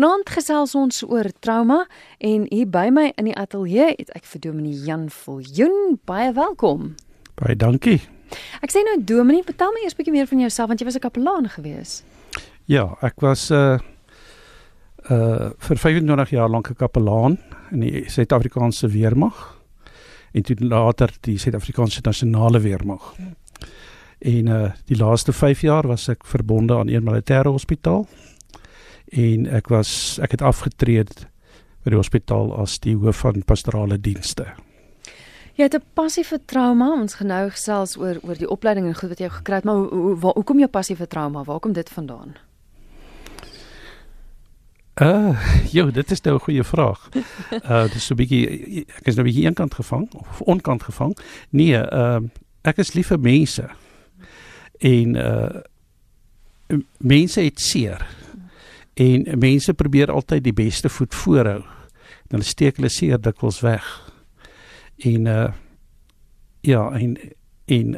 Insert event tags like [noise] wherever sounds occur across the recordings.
Vanaand gesels ons oor trauma en hier by my in die ateljee het ek vir Dominee Jan Viljoen. Baie welkom. Baie dankie. Ek sê nou Dominee, vertel my eers 'n bietjie meer van jouself want jy was 'n kapelaan gewees. Ja, ek was 'n uh, uh vir 25 jaar lank 'n kapelaan in die Suid-Afrikaanse weermag en toe later die Suid-Afrikaanse nasionale weermag. En uh die laaste 5 jaar was ek verbonde aan een militêre hospitaal en ek was ek het afgetree by die hospitaal as die hoof van pastorale dienste. Jy het 'n passie vir trauma. Ons genou gesels oor oor die opleiding en goed wat jy gekry het, maar hoe hoe waar, hoe kom jou passie vir trauma? Waar kom dit vandaan? Uh, jo, dit is nou 'n goeie vraag. [laughs] Uh dis so 'n bietjie ek is nou 'n bietjie eenkant gevang of onkant gevang. Nee, ehm uh, ek is lief vir mense. En uh mense het seer En mense probeer altyd die beste voet voorhou. Dan steek hulle seer dikwels weg. En uh ja, en en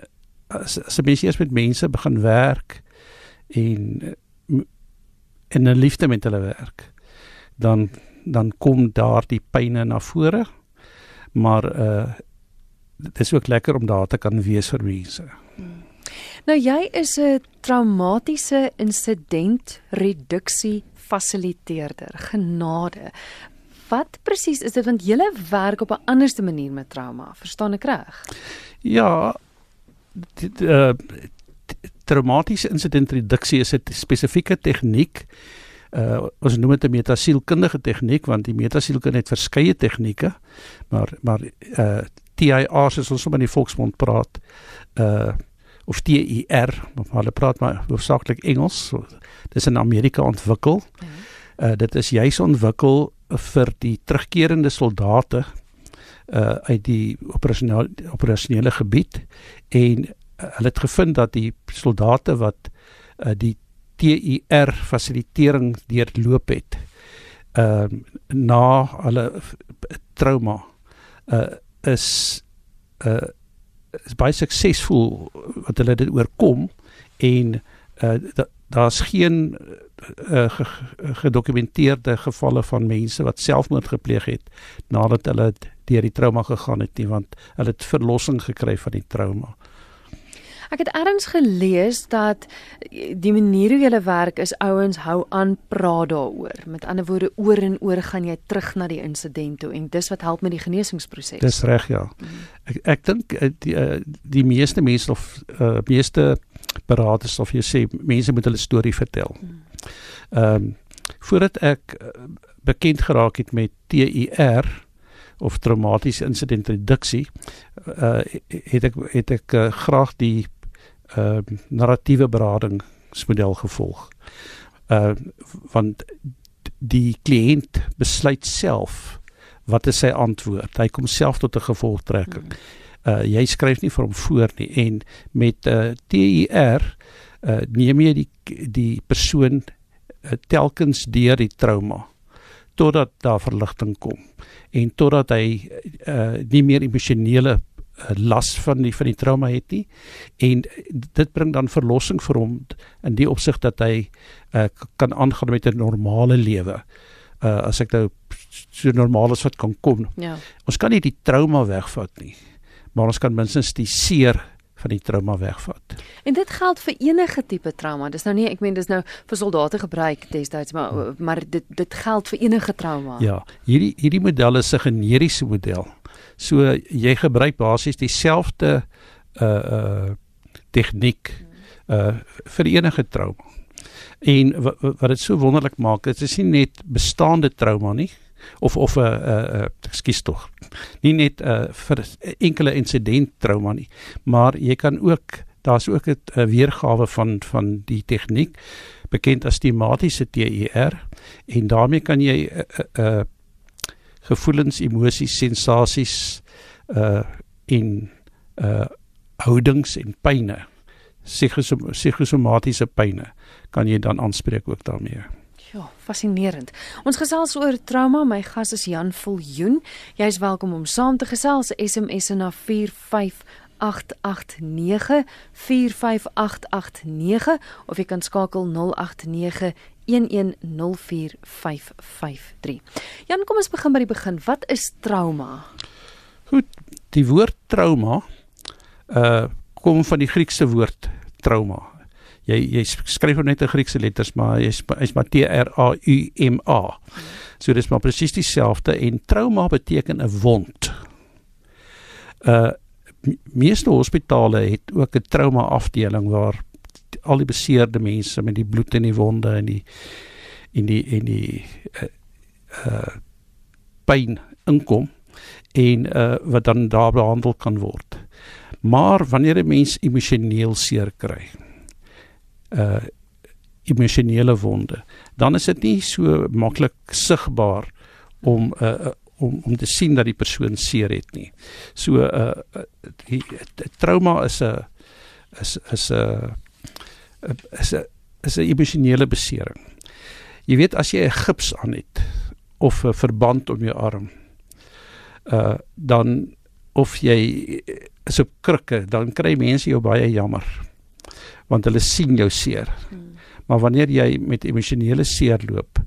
as as jy eers met mense begin werk en en 'n liefde met hulle werk, dan dan kom daar die pyne na vore. Maar uh dit is ook lekker om daar te kan wees vir mense. Nou jy is 'n traumatiese insident reduksie fasiliteerder. Genade. Wat presies is dit want jy werk op 'n anderste manier met trauma, verstaan ek reg? Ja, dit uh traumatiese insident reduksie is 'n spesifieke tegniek. Uh ons noem dit 'n metasielkundige tegniek want die metasielkunde het verskeie tegnieke, maar maar uh TIR soos ons sommer in die volksmond praat, uh of TIR, maar hulle praat maar hoofsaaklik Engels. So, dis in Amerika ontwikkel. Uh dit is juis ontwikkel vir die terugkerende soldate uh uit die operasionele operasionele gebied en uh, hulle het gevind dat die soldate wat uh die TIR fasilitering deurloop het ehm uh, na hulle trauma uh is uh is baie suksesvol wat hulle dit oorkom en uh, daar's geen uh, gedokumenteerde gevalle van mense wat selfmoord gepleeg het nadat hulle deur die trauma gegaan het nie want hulle het verlossing gekry van die trauma. Ek het eers gelees dat die manier hoe jy werk is ouens hou aan praat daaroor. Met ander woorde oor en oor gaan jy terug na die insident toe en dis wat help met die genesingsproses. Dis reg ja. Mhm. Ek ek dink eh, die die meeste mense of uh, meeste beraders of jy sê mense moet hulle storie vertel. Mhm. Ehm um, voordat ek bekend geraak het met TIR of traumatiese insident reduksie uh, het ek het ek uh, graag die uh narratiewe beradingsmodel gevolg. Uh want die kliënt besluit self wat is sy antwoord. Hy kom self tot 'n gevolgtrekking. Uh jy skryf nie vir hom voor nie en met uh TIR uh neem jy die die persoon uh, telkens deur die trauma totdat daar verligting kom en totdat hy uh nie meer emosionele las van die van die trauma het nie en dit bring dan verlossing vir hom in die opsig dat hy uh, kan aangaan met 'n normale lewe. Uh as ek nou so normaal as wat kan kom. Ja. Ons kan nie die trauma wegvat nie. Maar ons kan minstens die seer van die trauma wegvat. En dit geld vir enige tipe trauma. Dis nou nie ek meen dis nou vir soldate gebruik destyds maar hmm. maar dit dit geld vir enige trauma. Ja, hierdie hierdie model is 'n generiese model. So jy gebruik basies dieselfde uh uh tegniek uh vir enige trauma. En wat dit so wonderlik maak, dit is nie net bestaande trauma nie of of 'n uh, uh, uh ekskuus tog. Nie net uh vir enkele insident trauma nie, maar jy kan ook daar's ook 'n uh, weergawe van van die tegniek bekend as tematiese TIR en daarmee kan jy 'n uh, uh, gevoelens, emosies, sensasies uh en uh houdings en pyne psigosomatiese pyne kan jy dan aanspreek ook daarmee. Ja, fascinerend. Ons gesels oor trauma. My gas is Jan Viljoen. Jy is welkom om saam te gesels. SMS na 45889 45889 of jy kan skakel 0891104553. 0891104553. Jan, kom ons begin by die begin. Wat is trauma? Goed, die woord trauma uh kom van die Griekse woord trauma. Jy jy skryf hom net in Griekse letters, maar hy's hy's maar T R A U M A. So dis maar presies dieselfde en trauma beteken 'n wond. Uh meeste hospitale het ook 'n trauma afdeling waar al die beseerde mense met die bloed in die wonde en die en die en die uh, uh pyn inkom en uh wat dan daar behandel kan word. Maar wanneer 'n mens emosioneel seer kry, uh emosionele wonde, dan is dit nie so maklik sigbaar om uh om om te sien dat die persoon seer het nie. So uh die, die trauma is 'n is is 'n is 'n is 'n emosionele besering. Jy weet as jy 'n gips aan het of 'n verband om jou arm uh dan of jy is op krikke, dan kry mense jou baie jammer. Want hulle sien jou seer. Hmm. Maar wanneer jy met emosionele seer loop,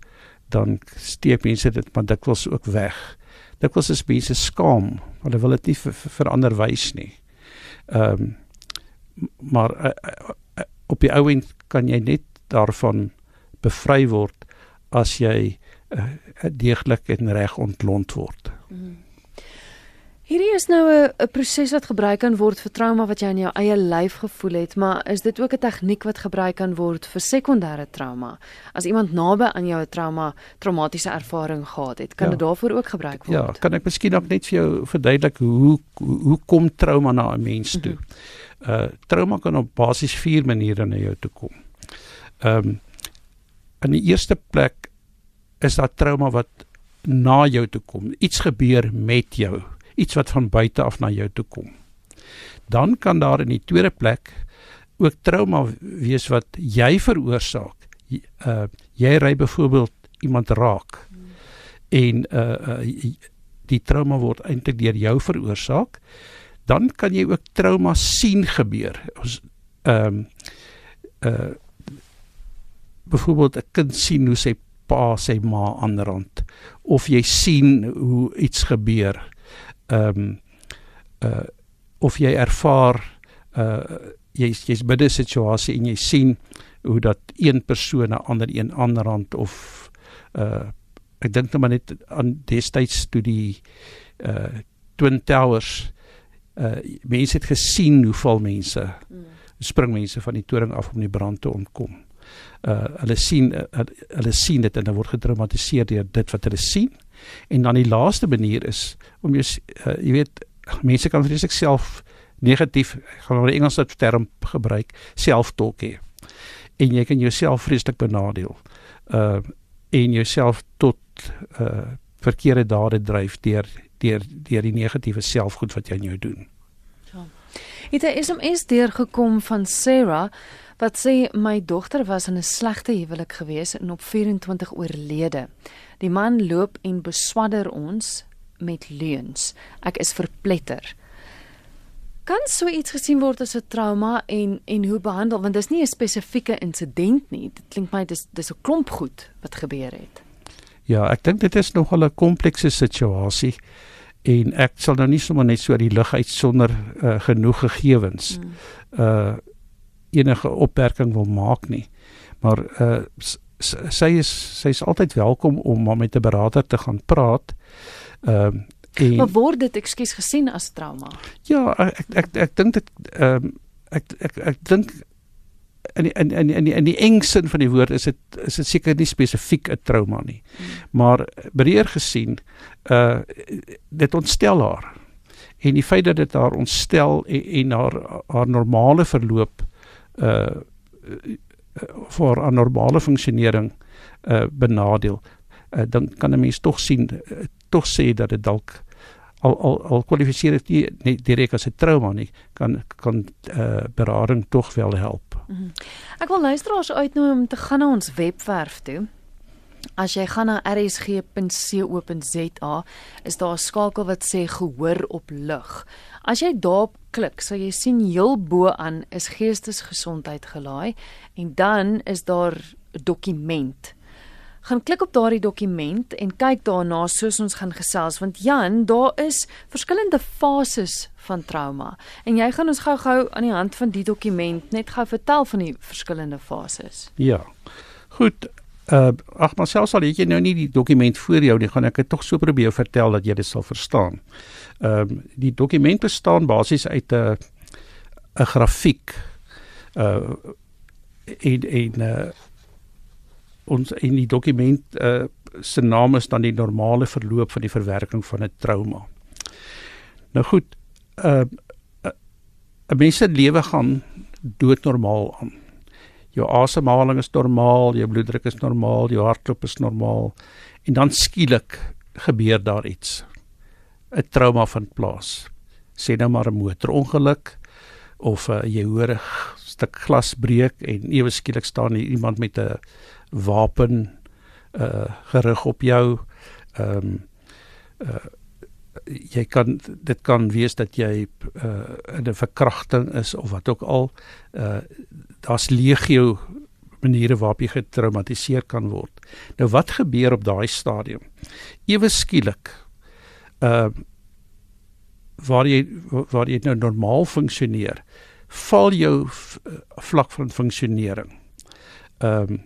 dan steek mense dit maar dikwels ook weg. Dikwels is mense skaam, hulle wil dit nie vir, vir ander wys nie. Ehm um, maar uh, uh, op die ou end kan jy net daarvan bevry word as jy uh, deeglik en reg ontlont word. Hmm. Hierdie is nou 'n proses wat gebruik kan word vir trauma wat jy in jou eie lyf gevoel het, maar is dit ook 'n tegniek wat gebruik kan word vir sekondêre trauma? As iemand naby aan jou 'n trauma, traumatiese ervaring gehad het, kan ja. dit daarvoor ook gebruik ja, word? Ja, kan ek miskien ook net vir jou verduidelik hoe hoe kom trauma na 'n mens toe? Mm -hmm. Uh trauma kan op basies vier maniere na jou toe kom. Ehm um, in die eerste plek is daar trauma wat na jou toe kom. Iets gebeur met jou iets wat van buite af na jou toe kom. Dan kan daar in die tweede plek ook trauma wees wat jy veroorsaak. Uh jy ry byvoorbeeld iemand raak en uh, uh die trauma word eintlik deur jou veroorsaak. Dan kan jy ook trauma sien gebeur. Ons ehm um, uh byvoorbeeld 'n kind sien hoe sy pa sy ma aanrand of jy sien hoe iets gebeur ehm um, uh of jy ervaar uh jy's jy's binne 'n situasie en jy sien hoe dat een persoon 'n ander een aanrand of uh ek dink net maar net aan destyds toe die uh Twin Towers uh mense het gesien hoe val mense mm. spring mense van die toring af om die brand te ontkom. Uh hulle sien uh, hulle sien dit en hulle word getraumatiseer deur dit wat hulle sien. En dan die laaste manier is om jy uh, jy weet mense kan vreeslik self negatief gaan oor die Engelse term gebruik self-talk hê. En jy kan jouself vreeslik benadeel. Uh en jouself tot uh verkeerde dade dryf deur deur deur die negatiewe selfgoed wat jy in jou doen. Ja. Het 'n SMS deurgekom van Sarah wat sê my dogter was in 'n slegte huwelik gewees en op 24 oorlede. Die man loop en beswadder ons met leuns. Ek is verpletter. Kan so iets gesien word as 'n trauma en en hoe behandel want dis nie 'n spesifieke insident nie. Dit klink my dis dis 'n klomp goed wat gebeur het. Ja, ek dink dit is nogal 'n komplekse situasie en ek sal nou nie sommer net so die lig uit sonder uh, genoeg gegevens hmm. uh enige opmerking wil maak nie. Maar uh sy is sy is altyd welkom om maar met 'n beraader te gaan praat. Ehm uh, en Maar word dit ekskuus gesien as trauma? Ja, ek ek ek, ek dink dit ehm um, ek ek ek, ek dink in in in in die, in die engsin van die woord is dit is dit seker nie spesifiek 'n trauma nie. Hmm. Maar breër gesien uh dit ontstel haar. En die feit dat dit haar ontstel en, en haar haar normale verloop uh vir 'n normale funksionering uh benadeel. Uh, dan kan 'n mens tog sien uh, tog sê dat dit dalk al al al kwalifiseer dit nie net direk as 'n trauma nie kan kan uh berading tog wel help. Mm -hmm. Ek wil luisteraars uitnooi om te gaan na ons webwerf toe. As jy gaan na rsg.co.za, is daar 'n skakel wat sê gehoor op lig. As jy daarop klik, sal jy sien heel bo aan is geestesgesondheid gelaai en dan is daar dokument. Gaan klik op daardie dokument en kyk daarna soos ons gaan gesels want Jan, daar is verskillende fases van trauma en jy gaan ons gou-gou aan die hand van die dokument net gou vertel van die verskillende fases. Ja. Goed. Uh ag maar selfs al het jy nou nie die dokument voor jou nie, gaan ek dit tog so probeer vertel dat jy dit sal verstaan. Ehm uh, die dokument bestaan basies uit 'n 'n grafiek uh in in uh ons in die dokument uh se naam is dan die normale verloop van die verwerking van 'n trauma. Nou goed, uh 'n mens se lewe gaan doodnormaal aan. Jou asemhaling is normaal, jou bloeddruk is normaal, jou hartklop is normaal en dan skielik gebeur daar iets. 'n Trauma vind plaas. Sê nou maar 'n motorongeluk of uh, jy hoor 'n stuk glas breek en ewe skielik staan iemand met 'n wapen uh gerig op jou. Ehm um, uh jy kan dit kan wees dat jy uh in 'n verkrachting is of wat ook al. Uh daar's legio maniere waarop jy getraumatiseer kan word. Nou wat gebeur op daai stadium? Ewe skielik uh waar jy waar jy nou normaal funksioneer, val jou vlak van funksionering. Ehm um,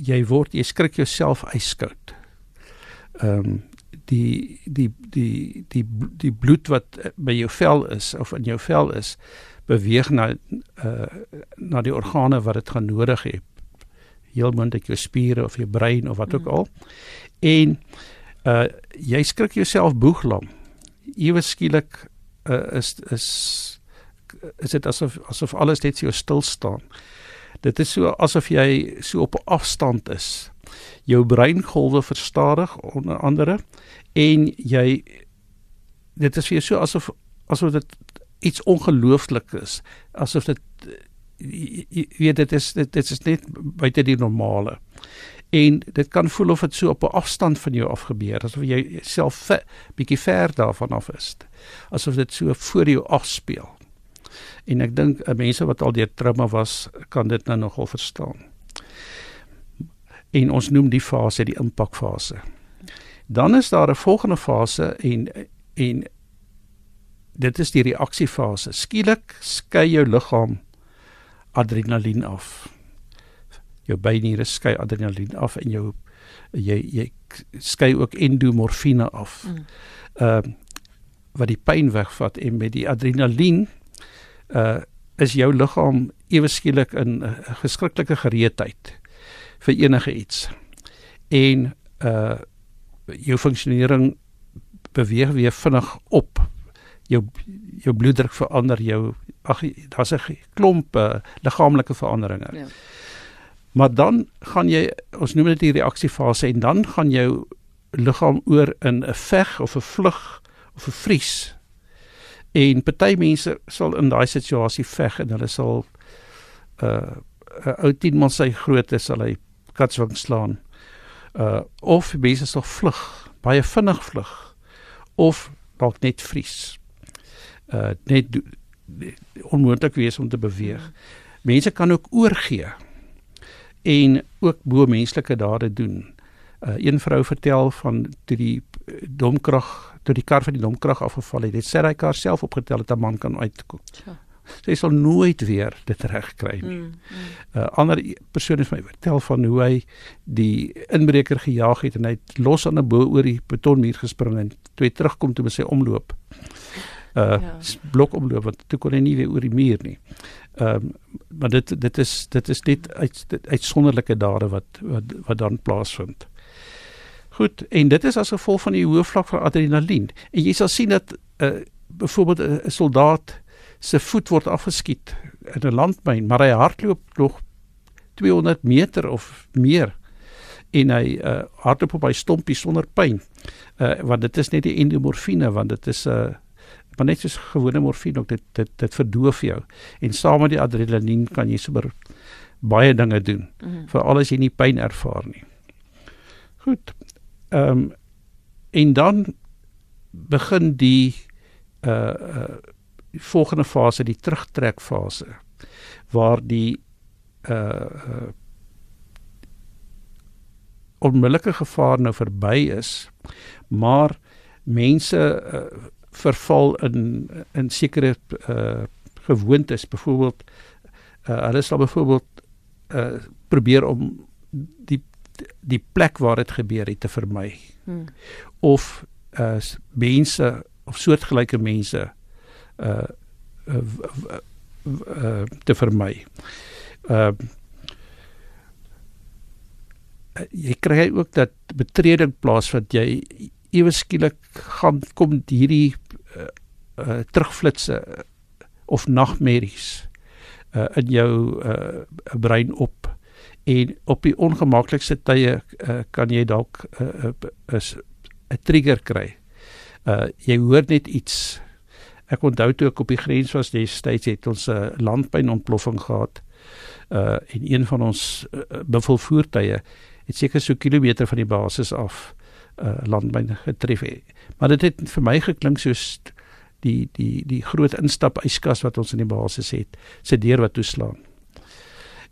jy word jy skrik jouself yskoud. Ehm um, die die die die die bloed wat by jou vel is of in jou vel is beweeg na uh na die organe wat dit gaan nodig het. Heel moontlik jou spiere of jou brein of wat ook mm. al. En uh jy skrik jouself boeglam. Ewe skielik uh, is is is dit asof asof alles net so stil staan. Dit is so asof jy so op 'n afstand is. Jou breingolwe verstadig onder andere en jy dit is vir jou so asof asof dit iets ongelooflik is, asof dit jy weet dit is dit, dit is net buite die normale. En dit kan voel of dit so op 'n afstand van jou af gebeur, asof jy self bietjie ver daarvan af is. Asof dit so voor jou afspeel en ek dink uh, mense wat al deur trauma was kan dit nou nogal verstaan. En ons noem die fase die impakfase. Dan is daar 'n volgende fase en en dit is die reaksiefase. Skielik skei jou liggaam adrenalien af. Jou byniere skei adrenalien af en jou jy jy skei ook endomorfine af. Ehm mm. uh, wat die pyn wegvat en met die adrenalien uh is jou liggaam ewe skielik in 'n uh, geskrikkelike gereedheid vir enige iets. En uh jou funksionering beweeg weer vinnig op. Jou jou bloeddruk verander, jou ag daar's 'n klomp uh, liggaamlike veranderinge. Ja. Maar dan gaan jy ons noem dit die reaksiefase en dan gaan jou liggaam oor in 'n veg of 'n vlug of 'n vries En party mense sal in daai situasie veg en hulle sal uh 'n ou 10 man sy grootte sal hy katswing slaan. Uh of mense sal vlug, baie vinnig vlug of dalk net vries. Uh net onmoontlik wees om te beweeg. Mense kan ook oorgee en ook bo menslike dade doen. Uh een vrou vertel van toe die domkrag toe die kar van die domkrag afgeval het, het sy hy kar self opgetel dat 'n man kan uitkom. Ja. Sy sal nooit weer dit regkry nie. 'n mm, mm. uh, Ander persoon het my vertel van hoe hy die inbreker gejaag het en hy het los aan 'n bo oor die betonmuur gespring en toe hy terugkom toe by sy omloop. Uh ja. blok omloop want toe kon hy nie weer oor die muur nie. Ehm um, maar dit dit is dit is net uit uitsonderlike dade wat wat wat dan plaasvind. Goed, en dit is as gevolg van die hoë vlak van adrenalien. En jy sal sien dat 'n uh, byvoorbeeld 'n soldaat se voet word afgeskiet in 'n landmyn, maar hy hardloop nog 200 meter of meer en hy uh, hardloop op by stompie sonder pyn. Uh want dit is net die endomorfine want dit is 'n uh, maar net soos gewone morfine ook dit dit dit verdoof jou. En saam met die adrenalien kan jy sommer baie dinge doen. Mm -hmm. Veral as jy nie pyn ervaar nie. Goed. Ehm um, en dan begin die uh uh die volgende fase, die terugtrek fase waar die uh, uh onmiddellike gevaar nou verby is, maar mense uh, verval in in sekere uh gewoontes, byvoorbeeld uh hulle sal byvoorbeeld uh probeer om die die plek waar dit gebeur het te vermy. Hmm. Of uh mense of soortgelyke mense uh, uh, uh, uh te vermy. Uh jy kry ook dat betreding plaasvind jy ewe skielik gaan kom hierdie uh, uh terugflitsse uh, of nagmerries uh in jou uh brein op en op die ongemaklikste tye uh, kan jy dalk 'n uh, 'n trigger kry. Uh jy hoor net iets. Ek onthou toe ek op die grens was destyds het ons 'n uh, landpyn ontploffing gehad. Uh en een van ons uh, buffelvoertuie het seker so kilometer van die basis af uh landpyn getref. Maar dit het vir my geklink soos die die die groot instap yskas wat ons in die basis het, se deur wat toeslaan.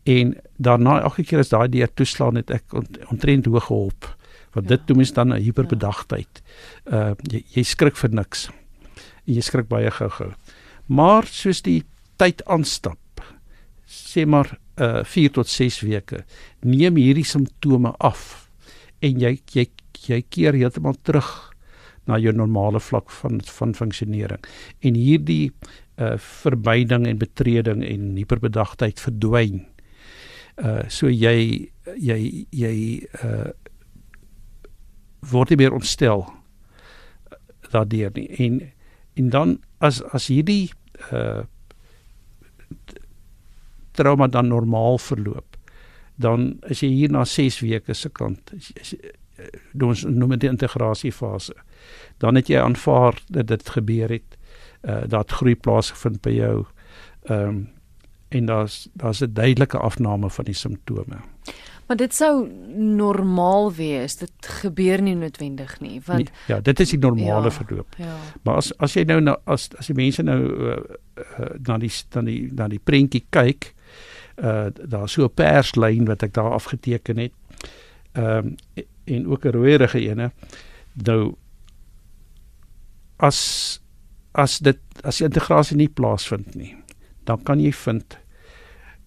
En daarna elke keer as daai deur toeslaan het ek ont, ontrent hoog gehop want ja. dit doen mens dan 'n hyperbedagtheid. Uh jy, jy skrik vir niks. En jy skrik baie gou-gou. Maar soos die tyd aanstap, sê maar uh 4 tot 6 weke, neem hierdie simptome af en jy jy jy keer heeltemal terug na jou normale vlak van van funksionering. En hierdie uh verbeiding en betreding en hyperbedagtheid verdwyn. Uh so jy jy jy uh word nie meer ontstel daardeur nie en en dan as as hierdie uh trauma dan normaal verloop dan as jy hier na 6 weke se kant doen ons noem dit die integrasiefase dan het jy aanvaar dat dit gebeur het uh dat groei plaasgevind by jou ehm um, en daar's daar's 'n duidelike afname van die simptome Maar dit sou normaal wees. Dit gebeur nie noodwendig nie, want nee, ja, dit is die normale ja, verloop. Ja. Maar as as jy nou na as as die mense nou uh, uh, na die na die na die prentjie kyk, uh daar so 'n perslyn wat ek daar afgeteken het. Ehm um, en ook 'n rooierige ene. Nou as as dit as die integrasie nie plaasvind nie, dan kan jy vind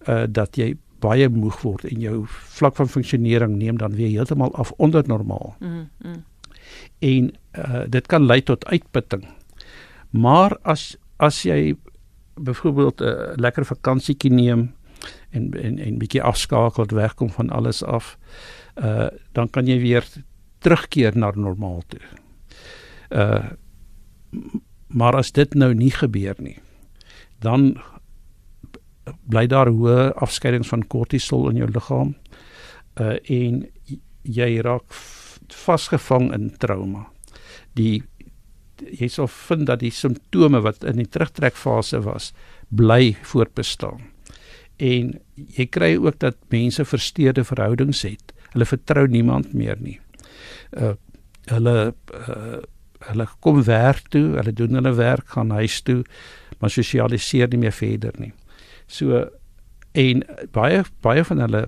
uh dat jy baie moeg word en jou vlak van funksionering neem dan weer heeltemal af onder normaal. Mm. mm. En uh, dit kan lei tot uitputting. Maar as as jy byvoorbeeld 'n uh, lekker vakansietjie neem en en en bietjie afskakel, wegkom van alles af, uh dan kan jy weer terugkeer na normaal toe. Uh maar as dit nou nie gebeur nie, dan bly daar hoë afskeidings van kortisol in jou liggaam uh en jy raak vasgevang in trauma. Die jy sal vind dat die simptome wat in die terugtrekfase was bly voortbestaan. En jy kry ook dat mense versteurde verhoudings het. Hulle vertrou niemand meer nie. Uh hulle uh hulle kom werk toe, hulle doen hulle werk, gaan huis toe, maar sosialiseer nie meer verder nie. So en baie baie van hulle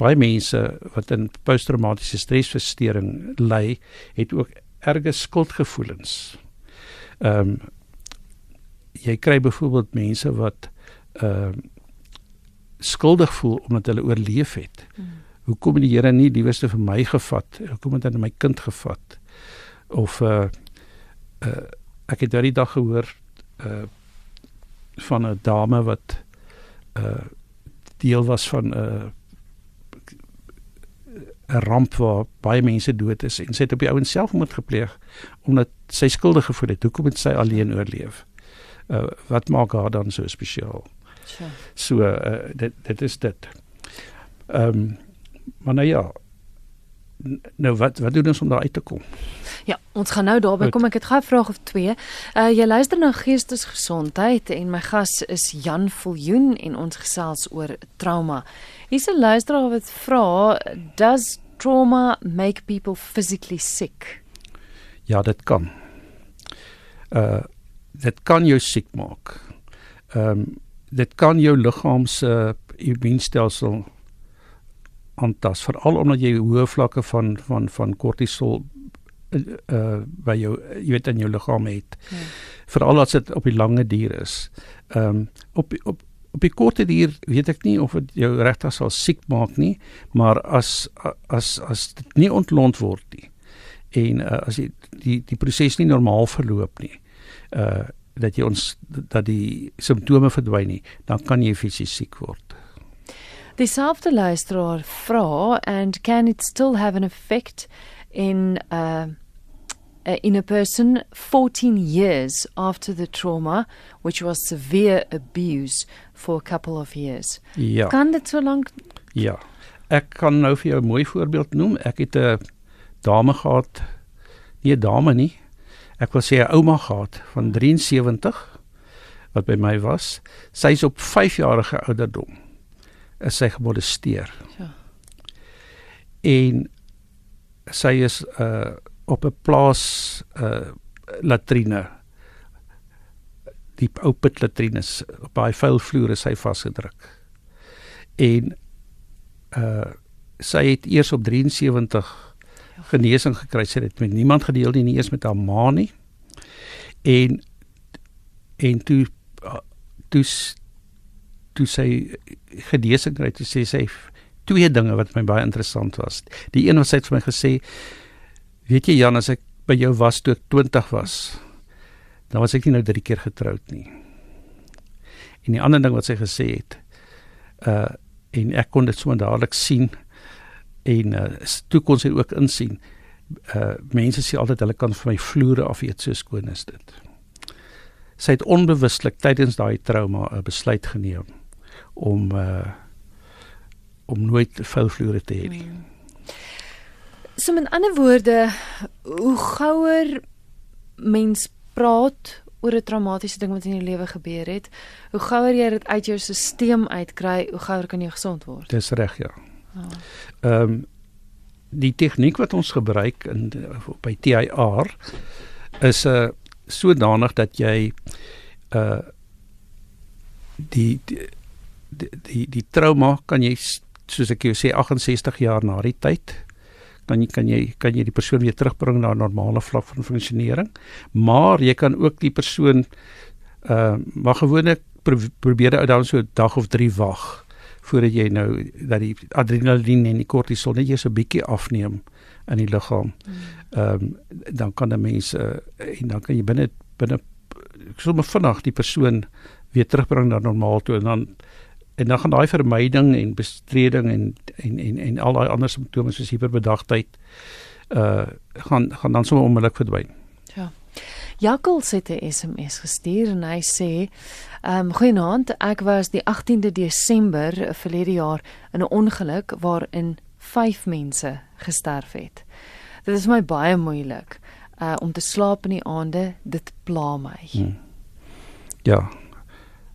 baie mense wat in posttraumatiese stresversteuring ly, het ook erge skuldgevoelens. Ehm um, jy kry byvoorbeeld mense wat ehm uh, skuldig voel omdat hulle oorleef het. Hmm. Hoekom het die Here nie liewerste vir my gevat? Hoekom het hy my kind gevat? Of uh uh ek het daardie dag gehoor uh van 'n dame wat uh deel was van 'n uh, 'n ramp waar baie mense dood is en sy het op die ouens selfmoord gepleeg omdat sy skuldig gevoel het. Hoekom het sy alleen oorleef? Uh wat maak haar dan so spesiaal? Sure. So uh dit dit is dit. Ehm um, maar nou ja, nou wat wat doen ons om daar uit te kom? Ja, ons gaan nou daarby kom. Ek het gou 'n vraag of twee. Uh jy luister na Geestesgesondheid en my gas is Jan Viljoen en ons gesels oor trauma. Hier's 'n luisteraar wat vra, does trauma make people physically sick? Ja, dit kan. Uh dit kan jou siek maak. Ehm um, dit kan jou liggaam se immuunstelsel aantas veral omdat jy hoë vlakke van van van kortisol uh by jou jy weet in jou liggaam het. Ja. Veral as dit op die lange duur is. Ehm um, op op op die korte duur weet ek nie of dit jou regtig sal siek maak nie, maar as as as dit nie ontlont word nie en uh, as jy die die proses nie normaal verloop nie. Uh dat jy ons dat die simptome verdwyn nie, dan kan jy fisies siek word. Dieselfde luisteraar vra and can it still have an effect in uh in a person 14 years after the trauma which was severe abuse for a couple of years. Ja. Kan dit so lank Ja. Ek kan nou vir jou 'n mooi voorbeeld noem. Ek het 'n dame gehad, nie 'n dame nie. Ek wil sê 'n ouma gehad van 73 wat by my was. Sy's op 5 jarige ouderdom is sy gemolesteer. Ja. En sy is uh op 'n plaas uh latrine die ou pit latrines op baie vuil vloere sy vasgedruk. En uh sy het eers op 73 ja. genesing gekry. Sy het met niemand gedeel nie, nie eers met haar ma nie. En en toe toe toe sy genesing kry, toe sê sy twee dinge wat my baie interessant was. Die een wat sy het vir my gesê, weet jy Jan, as ek by jou was toe ek 20 was, dan was ek nie nou drie keer getroud nie. En die ander ding wat sy gesê het, uh en ek kon dit sommer dadelik sien en uh toe kon sy ook insien uh mense sê altyd hulle kan vir my vloere af eet so skoon is dit. Sy het onbewuslik tydens daai trauma 'n besluit geneem om uh om nooit vuil vloere te hê nie. Hmm. So met ander woorde, hoe gouer mens praat oor 'n traumatiese ding wat in jou lewe gebeur het, hoe gouer jy dit uit jou stelsel uitkry, hoe gouer kan jy gesond word. Dis reg, ja. Ah. Ehm oh. um, die tegniek wat ons gebruik in by TIR is 'n uh, sodanig dat jy uh die die die die, die trauma kan jy soos ek jou sê 68 jaar na die tyd kan jy kan jy kan jy die persoon weer terugbring na 'n normale vlak van funksionering maar jy kan ook die persoon uh maar gewoonlik probeer ou dan so 'n dag of 3 wag voordat jy nou dat die adrenalien en die kortisol net eers 'n bietjie afneem in die liggaam. Hmm. Ehm um, dan kan 'n mens uh, en dan kan jy binne binne sommer vinnig die persoon weer terugbring na normaal toe en dan en dan gaan daai vermyding en bestreding en en en en al daai ander simptome soos hiperbedagtheid uh gaan gaan dan sommer onmiddellik verdwyn. Ja. Jakel het 'n SMS gestuur en hy sê: "Ehm um, goeienaand, ek was die 18de Desember verlede jaar in 'n ongeluk waarin 5 mense gesterf het. Dit is my baie moeilik uh om te slaap in die aande, dit pla my." Hmm. Ja,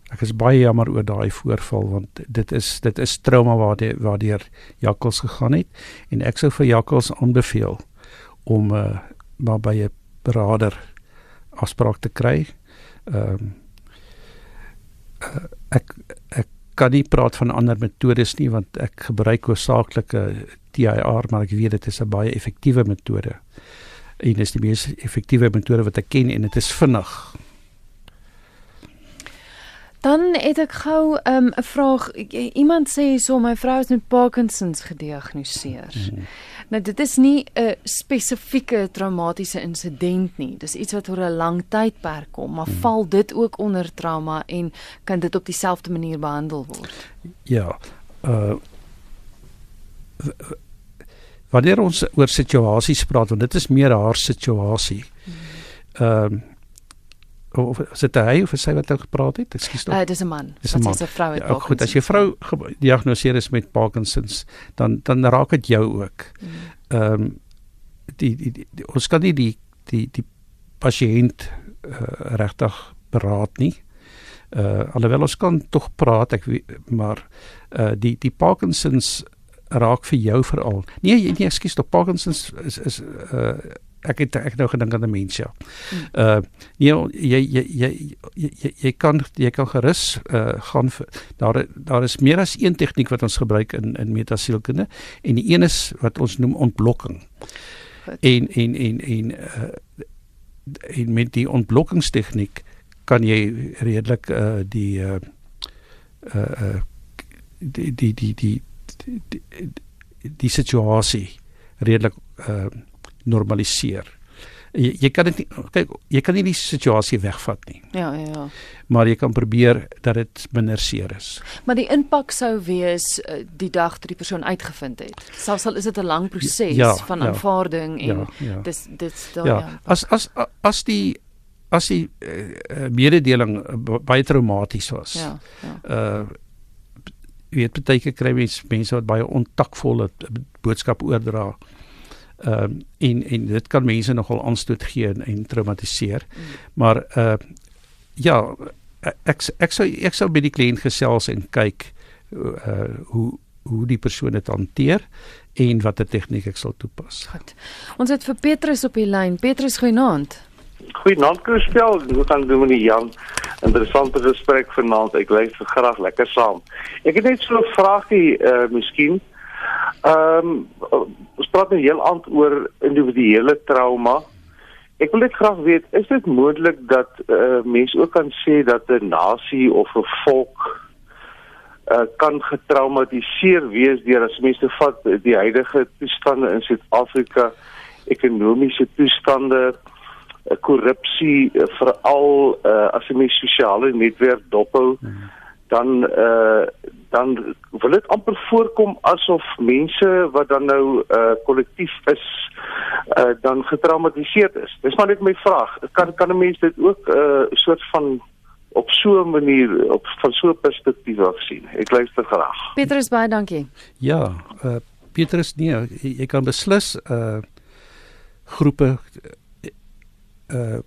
Ek is baie jammer oor daai voorval want dit is dit is trauma waardeur waardeur Jakkals gegaan het en ek sou vir Jakkals aanbeveel om uh, maar by 'n beraader afspraak te kry. Ehm um, uh, ek ek kan nie praat van ander metodes nie want ek gebruik hoofsaaklike TIR maar ek weet dit is 'n baie effektiewe metode. En dit is die mees effektiewe metode wat ek ken en dit is vinnig. Dan het ek gou ehm, 'n um, vraag. Iemand sê so my vrou is met Parkinsons gediagnoseer. Mm -hmm. Nou dit is nie 'n spesifieke traumatiese insident nie. Dis iets wat oor 'n lang tydperk kom, maar mm -hmm. val dit ook onder trauma en kan dit op dieselfde manier behandel word? Ja. Uh Wanneer ons oor situasies praat, want dit is meer haar situasie. Mhm. Ehm mm um, of is dit hy of sy wat nou gepraat het? Ekskuus tog. Uh, dis 'n man. Dis 'n man. Dis 'n vrou met ja, Parkinson. Goed, as jy vrou gediagnoseer is met Parkinsons, dan dan raak dit jou ook. Mm. Ehm mm. um, die, die, die, die ons kan nie die die die pasiënt uh, regtig beraad nie. Uh alhoewel ons kan tog praat, ek maar uh die die Parkinsons raak vir jou veral. Nee, nee, ekskuus, tog Parkinson's is is uh ek het ek nou gedink aan demensie. Uh nee, jy jy jy jy jy kan jy kan gerus uh gaan vir, daar daar is meer as een tegniek wat ons gebruik in in metasielkunde en die een is wat ons noem ontblokking. En en en en uh en met die ontblokkingstegniek kan jy redelik uh die uh uh die die die die die, die, die situasie redelik uh normaliseer. Jy, jy kan dit kyk jy kan nie die situasie wegvat nie. Ja, ja, ja. Maar jy kan probeer dat dit minder seer is. Maar die impak sou wees uh, die dag dat die persoon uitgevind het. Selfs al is dit 'n lang proses ja, van ja, aanvaarding en ja, ja. dis dit's daar Ja, ja. as as as die as die uh, mededeling uh, baie traumaties was. Ja, ja. Uh jy weet baie keer kry mens mense wat baie ontakvolle boodskap oordra. Ehm um, en en dit kan mense nogal aanstoot gee en, en traumatiseer. Mm. Maar uh ja, ek ek sou ek sou by die kliënt gesels en kyk uh hoe hoe die persoon dit hanteer en watter tegniek ek sal toepas. Goed. Ons het vir Petrus op die lyn. Petrus, goeienaand. Goeienaand Kristel, hoe gaan doen met die Jan? Interessante gesprek vanaand. Ek luister graag lekker saam. Ek het net so 'n vraagie uh miskien. Ehm um, ons praat nou heel aand oor individuele trauma. Ek wil net graag weet, is dit moontlik dat uh mense ook kan sê dat 'n nasie of 'n volk uh kan getraumatiseer wees deur as mense vat die huidige toestande in Suid-Afrika, ekonomiese toestande, korrupsie veral uh, as jy mens sosiale netwerk dophou dan uh, dan wil dit amper voorkom asof mense wat dan nou uh, kollektief is uh, dan getraumatiseerd is. Dis maar net my vraag. Kan kan 'n mens dit ook 'n uh, soort van op so 'n manier op van so 'n perspektief af sien? Ek luister graag. Petrus, baie dankie. Ja, uh Petrus nee, jy, jy kan beslis uh groepe uh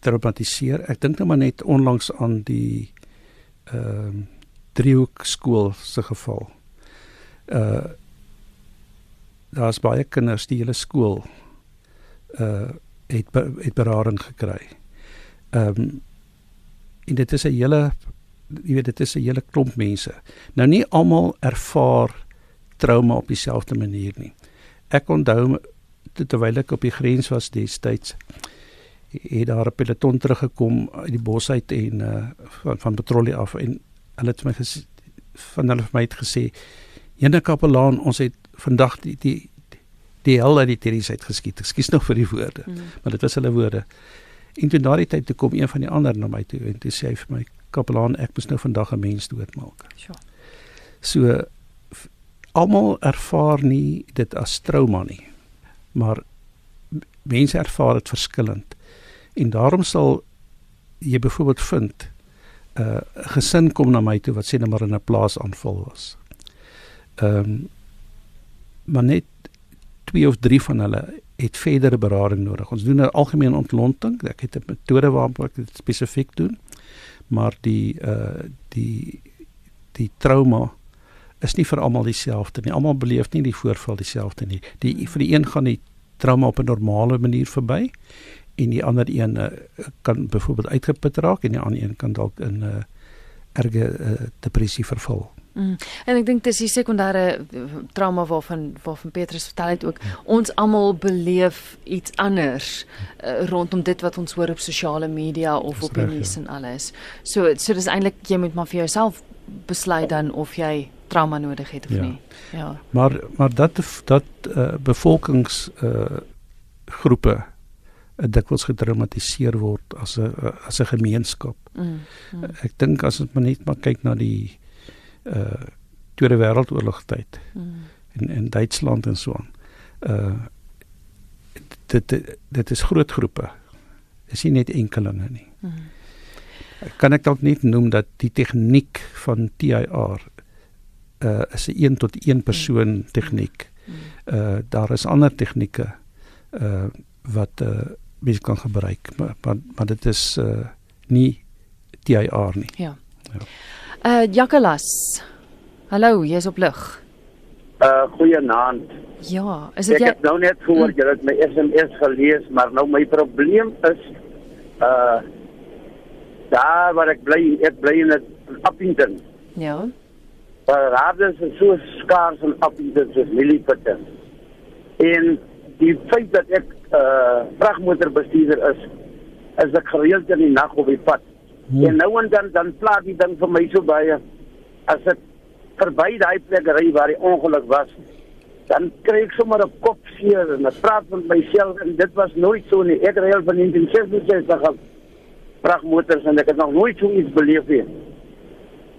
traumatiseer. Ek dink nou maar net onlangs aan die ehm uh, driehoek skool se geval. Uh daar's baie kinders die hele skool uh het het berading gekry. Ehm um, en dit is 'n hele jy weet dit is 'n hele klomp mense. Nou nie almal ervaar trauma op dieselfde manier nie. Ek onthou terwyl ek op die grens was destyds het daar 'n peloton teruggekom uit die bos uit en uh, van van patrollie af en hulle het my gesê van hulle vir my het gesê Jene kapelaan ons het vandag die die die hel uit die terreis uit geskiet. Ekskuus nog vir die woorde, mm. maar dit was hulle woorde. En toe na die tyd toe kom een van die ander na my toe en toe sê hy vir my kapelaan ek moet nou vandag 'n mens doodmaak. Sure. So almal ervaar nie dit as trauma nie. Maar mense ervaar dit verskillend. En daarom sal jy byvoorbeeld vind 'n uh, gesin kom na my toe wat sê net maar in 'n plaasaanval was. Ehm um, maar net twee of drie van hulle het verdere berading nodig. Ons doen 'n algemene ontlonting. Ek het 'n metode waarop ek dit spesifiek doen. Maar die uh die die trauma is nie vir almal dieselfde nie. Almal beleef nie die voorval dieselfde nie. Die vir die een gaan die trauma op 'n normale manier verby en die ander een uh, kan byvoorbeeld uitgeput raak en die ander een kan dalk in 'n uh, erge uh, depressie verval. Mm. En ek dink dis die sekondêre trauma waarvan waarvan Petrus vertel het ook. Ja. Ons almal beleef iets anders uh, rondom dit wat ons hoor op sosiale media of op die nuus ja. en alles. So so dis eintlik jy moet maar vir jouself besluit dan of jy trauma nodig het of Ja. nie. Ja. Maar maar dat dat uh, bevolkings uh, groepe dikwels getraumatiseer word as 'n as 'n gemeenskap. Mm. mm. Ek dink as ons maar net maar kyk na die uh Tweede Wêreldoorlog tyd Mm. in in Duitsland en so aan. Uh dit dit, dit is groot groepe. Dis nie net enkelinge nie. Mm. Kan ek dalk net noem dat die tegniek van TIR uh is 'n 1 tot 1 persoon tegniek. Mm. Uh daar is ander tegnieke uh wat uh mense kan gebruik, maar maar, maar dit is uh nie TIR nie. Ja. Ja. Uh Jakalas. Hallo, jy's op lig. Uh goeienaand. Ja, is dit Ek jy het nou net gehoor jy het my SMS gelees, maar nou my probleem is uh daar waar ek bly, ek bly in 'n Appington. Ja. Maar radars is so skaars in Appington soos mieliepitte. En die feit dat ek uh vragmotorbestuurder is, is ek gereeld in die nag op die pad. Hmm. En nou en dan dan plaat die ding vir my so baie as ek verby daai plek ry waar die ongeluk was, dan kry ek sommer 'n kopseer en ek praat met myself en dit was nooit so nie. Ek ry al van 1966 af vragmotors en ek het nog nooit so iets beleef nie.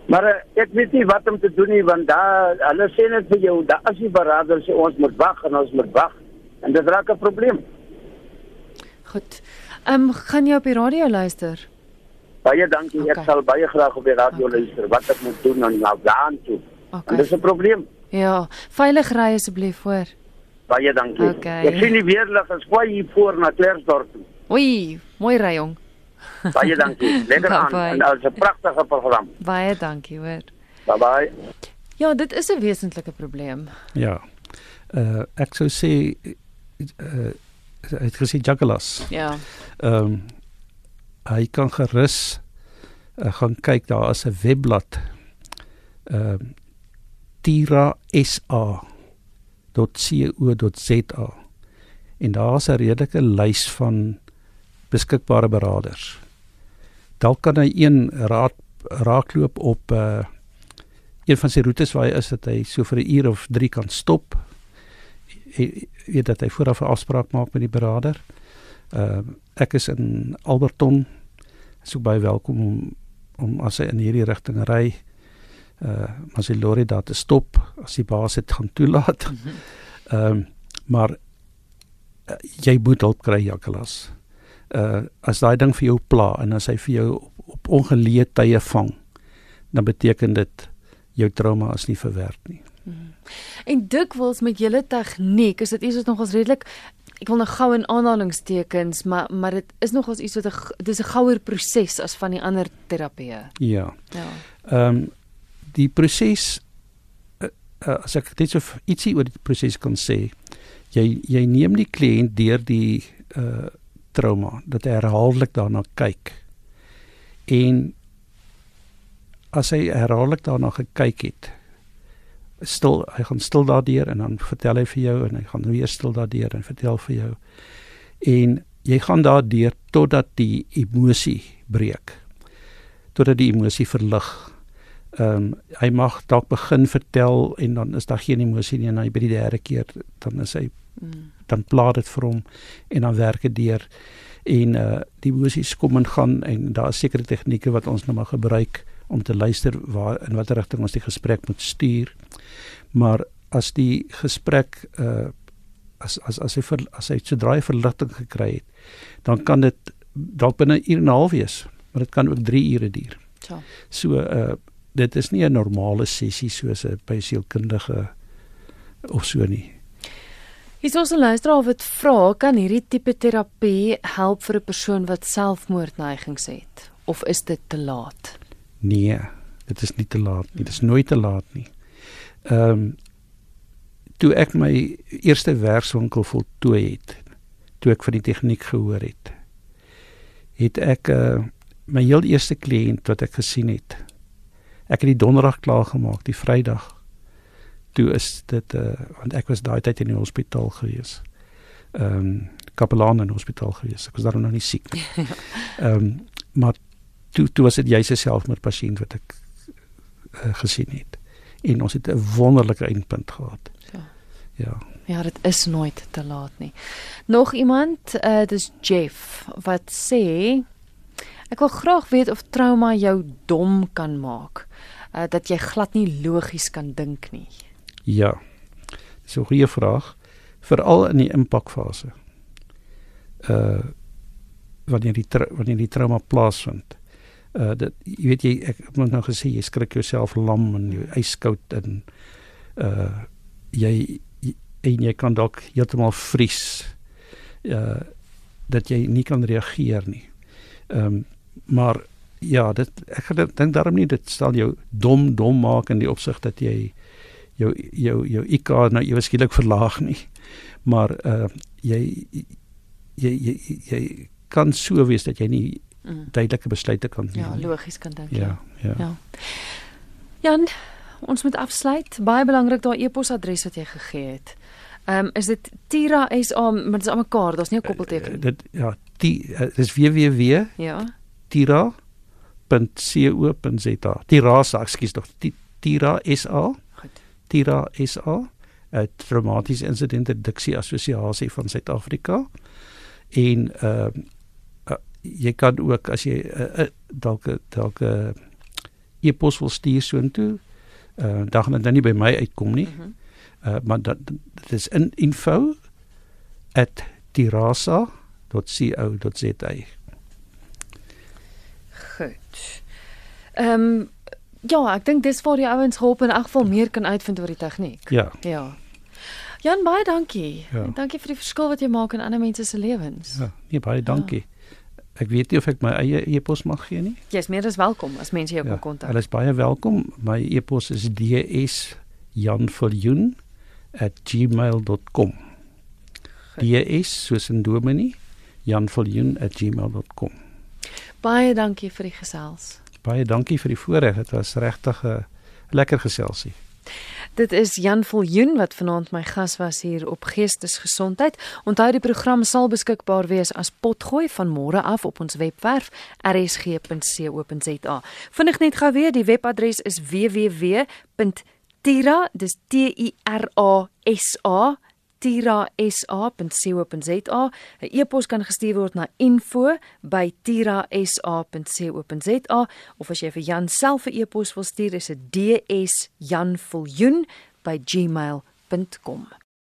Maar uh, ek weet nie wat om te doen nie want daar hulle sê net vir jou, daar as jy berader sê ons moet wag en ons moet wag en dit raak 'n probleem. Goed. Ehm um, gaan jy op die radio luister? Baie dankie. Okay. Ek sal baie graag op die radio Okay. luister wat ek moet doen en na daan toe. En Okay. dis 'n probleem. Ja, veilig ry asseblief voor. Baie dankie. Okay. Ek sien die weerlig is kwai hier voor na Klersdorp toe. Oei, mooi ry jong. Baie dankie. Lekker aan. En dit is 'n pragtige program. Baie dankie, hoor. Bye bye. Ja, dit is 'n wesentlike probleem. Ja. Uh ek sou sê uh hy het gesê juggalas. Ja. Ehm um, hy kan gerus uh, gaan kyk daar is 'n webblad. Ehm uh, tirasa.co.za en daar's 'n redelike lys van beskikbare beraders. Dalk kan hy een raad raakloop op uh een van sy roetes waar hy is dat hy so vir 'n uur of 3 kan stop. Hy weet dat hy vooraf 'n afspraak maak met die berader. Ehm uh, ek is in Alberton. So baie welkom om om as hy in hierdie rigting ry uh as die lorry daar te stop as die baas dit gaan toelaat. Ehm um, maar uh, jy moet hulp kry Jacques. Uh as daai ding vir jou pla en as hy vir jou op, op ongeleë tye vang, dan beteken dit jou trauma is nie verwerk nie. En dikwels met julle tegniek is dit iets wat nogals redelik ek wil nou gou in aanhalingstekens, maar maar dit is nogals iets wat 'n dis 'n gouer proses as van die ander terapieë. Ja. Ja. Ehm um, die proses uh, uh, as ek net so ietsie oor die proses kan sê, jy jy neem die kliënt deur die uh trauma dat hy herhaaldelik daarna kyk. En as hy herhaaldelik daarna gekyk het, stil hy gaan stil daardeur en dan vertel hy vir jou en hy gaan weer stil daardeur en vertel vir jou. En jy gaan daardeur totdat die emosie breek. Totdat die emosie verlig. Ehm um, hy mag dalk begin vertel en dan is daar geen emosie nie en hy by die derde keer dan is hy Mm. dan pla dit vir hom en dan werk dit deur en uh die emosies kom en gaan en daar is sekere tegnieke wat ons nou maar gebruik om te luister waar in watter rigting ons die gesprek moet stuur. Maar as die gesprek uh as as as hy ver, as hy sodra hy verligting gekry het, dan kan dit dalk binne 'n uur en 'n half wees, maar dit kan ook 3 ure duur. Ja. So uh dit is nie 'n normale sessie soos 'n by sielkundige of so nie. Hier's ons 'n luisteraar wat vra, kan hierdie tipe terapie help vir 'n persoon wat selfmoordneigings het of is dit te laat? Nee, dit is nie te laat nie. Dit is nooit te laat nie. Ehm um, toe ek my eerste werkswinkel voltooi het, toe ek van die tegniek gehoor het, het ek uh, my heel eerste kliënt wat ek gesien het. Ek het die donderdag klaar gemaak, die Vrydag. Toe is dit uh want ek was daai tyd in die hospitaal gewees. Ehm um, kapelaan in die hospitaal gewees. Ek was daar nog nie siek nie. [laughs] Ehm um, maar toe toe was dit juis 'n selfmoordpasiënt wat ek uh, gesien het. En ons het 'n wonderlike eindpunt gehad. Ja. Ja. Ja, dit is nooit te laat nie. Nog iemand, uh dis Jeff wat sê ek wil graag weet of trauma jou dom kan maak. Uh dat jy glad nie logies kan dink nie. Ja. Dis 'n goeie vraag, veral in die impakfase. Uh wanneer die wanneer die trauma plaasvind. Uh dit jy weet jy ek het nou gesê jy skrik jouself lam en jy yskoud en uh jy, jy en jy kan dalk heeltemal vries. Uh dat jy nie kan reageer nie. Ehm um, maar ja, dit ek dink daarom nie dit stel jou dom dom maak in die opsig dat jy jou jou jou IQ nou ewe skielik verlaag nie. Maar uh jy jy jy jy kan so wees dat jy nie Mm. duidelike besluite kan neem. Ja, nie. logies kan dink. ja, ja. Ja. Jan, ons moet afsluit. Baie belangrik daai e-posadres wat jy gegee het. Ehm um, is dit Tira SA, maar dit is aan mekaar, daar's nie 'n Uh, koppelteken. dit ja, die uh, dis www Ja. tira.co.za. Tirasa, ekskuus tog. Ti- Tira SA. Goed. Tira SA, 'n traumatiese insident reduksie assosiasie van Suid-Afrika. En ehm uh, uh, jy kan ook as jy uh, uh, dalk 'n dalk 'n e-pos wil stuur soontoe, uh, dan gaan dit nou nie by my uitkom nie. Mhm. Uh, maar dat dit is in info@tirasa.co.za. Goed. Ehm um, ja, ek dink dis waar die ouens gehelp in elk geval meer kan uitvind oor die tegniek. Ja. Ja. Jan, baie dankie. Ja. En dankie vir die verskil wat jy maak in ander mense se lewens. Ja, nee baie dankie. Ek weet nie of ek my eie e-pos mag gee nie. Jy's meer as welkom as mense jou Ja, kan kontak. Hulle is baie welkom. My e-pos is dsjanviljoen@gmail.com. ds soos in Dominee janviljoen@gmail.com. Baie dankie vir die gesels. Baie dankie vir die voorreg. Dit was regtig 'n lekker geselsie. Dit is Jan Viljoen wat vanaand my gas was hier op Geestesgesondheid. Onthou die program sal beskikbaar wees as potgooi van môre af op ons webwerf rsg.co.za. Vinnig net gou weer, die webadres is www.tira, dis T I R A S A tirasa.co.za. 'n E-pos kan gestuur word na info@tirasa.co.za of as jy vir Jan self 'n e-pos wil stuur, is dit dsjanviljoen@gmail.com.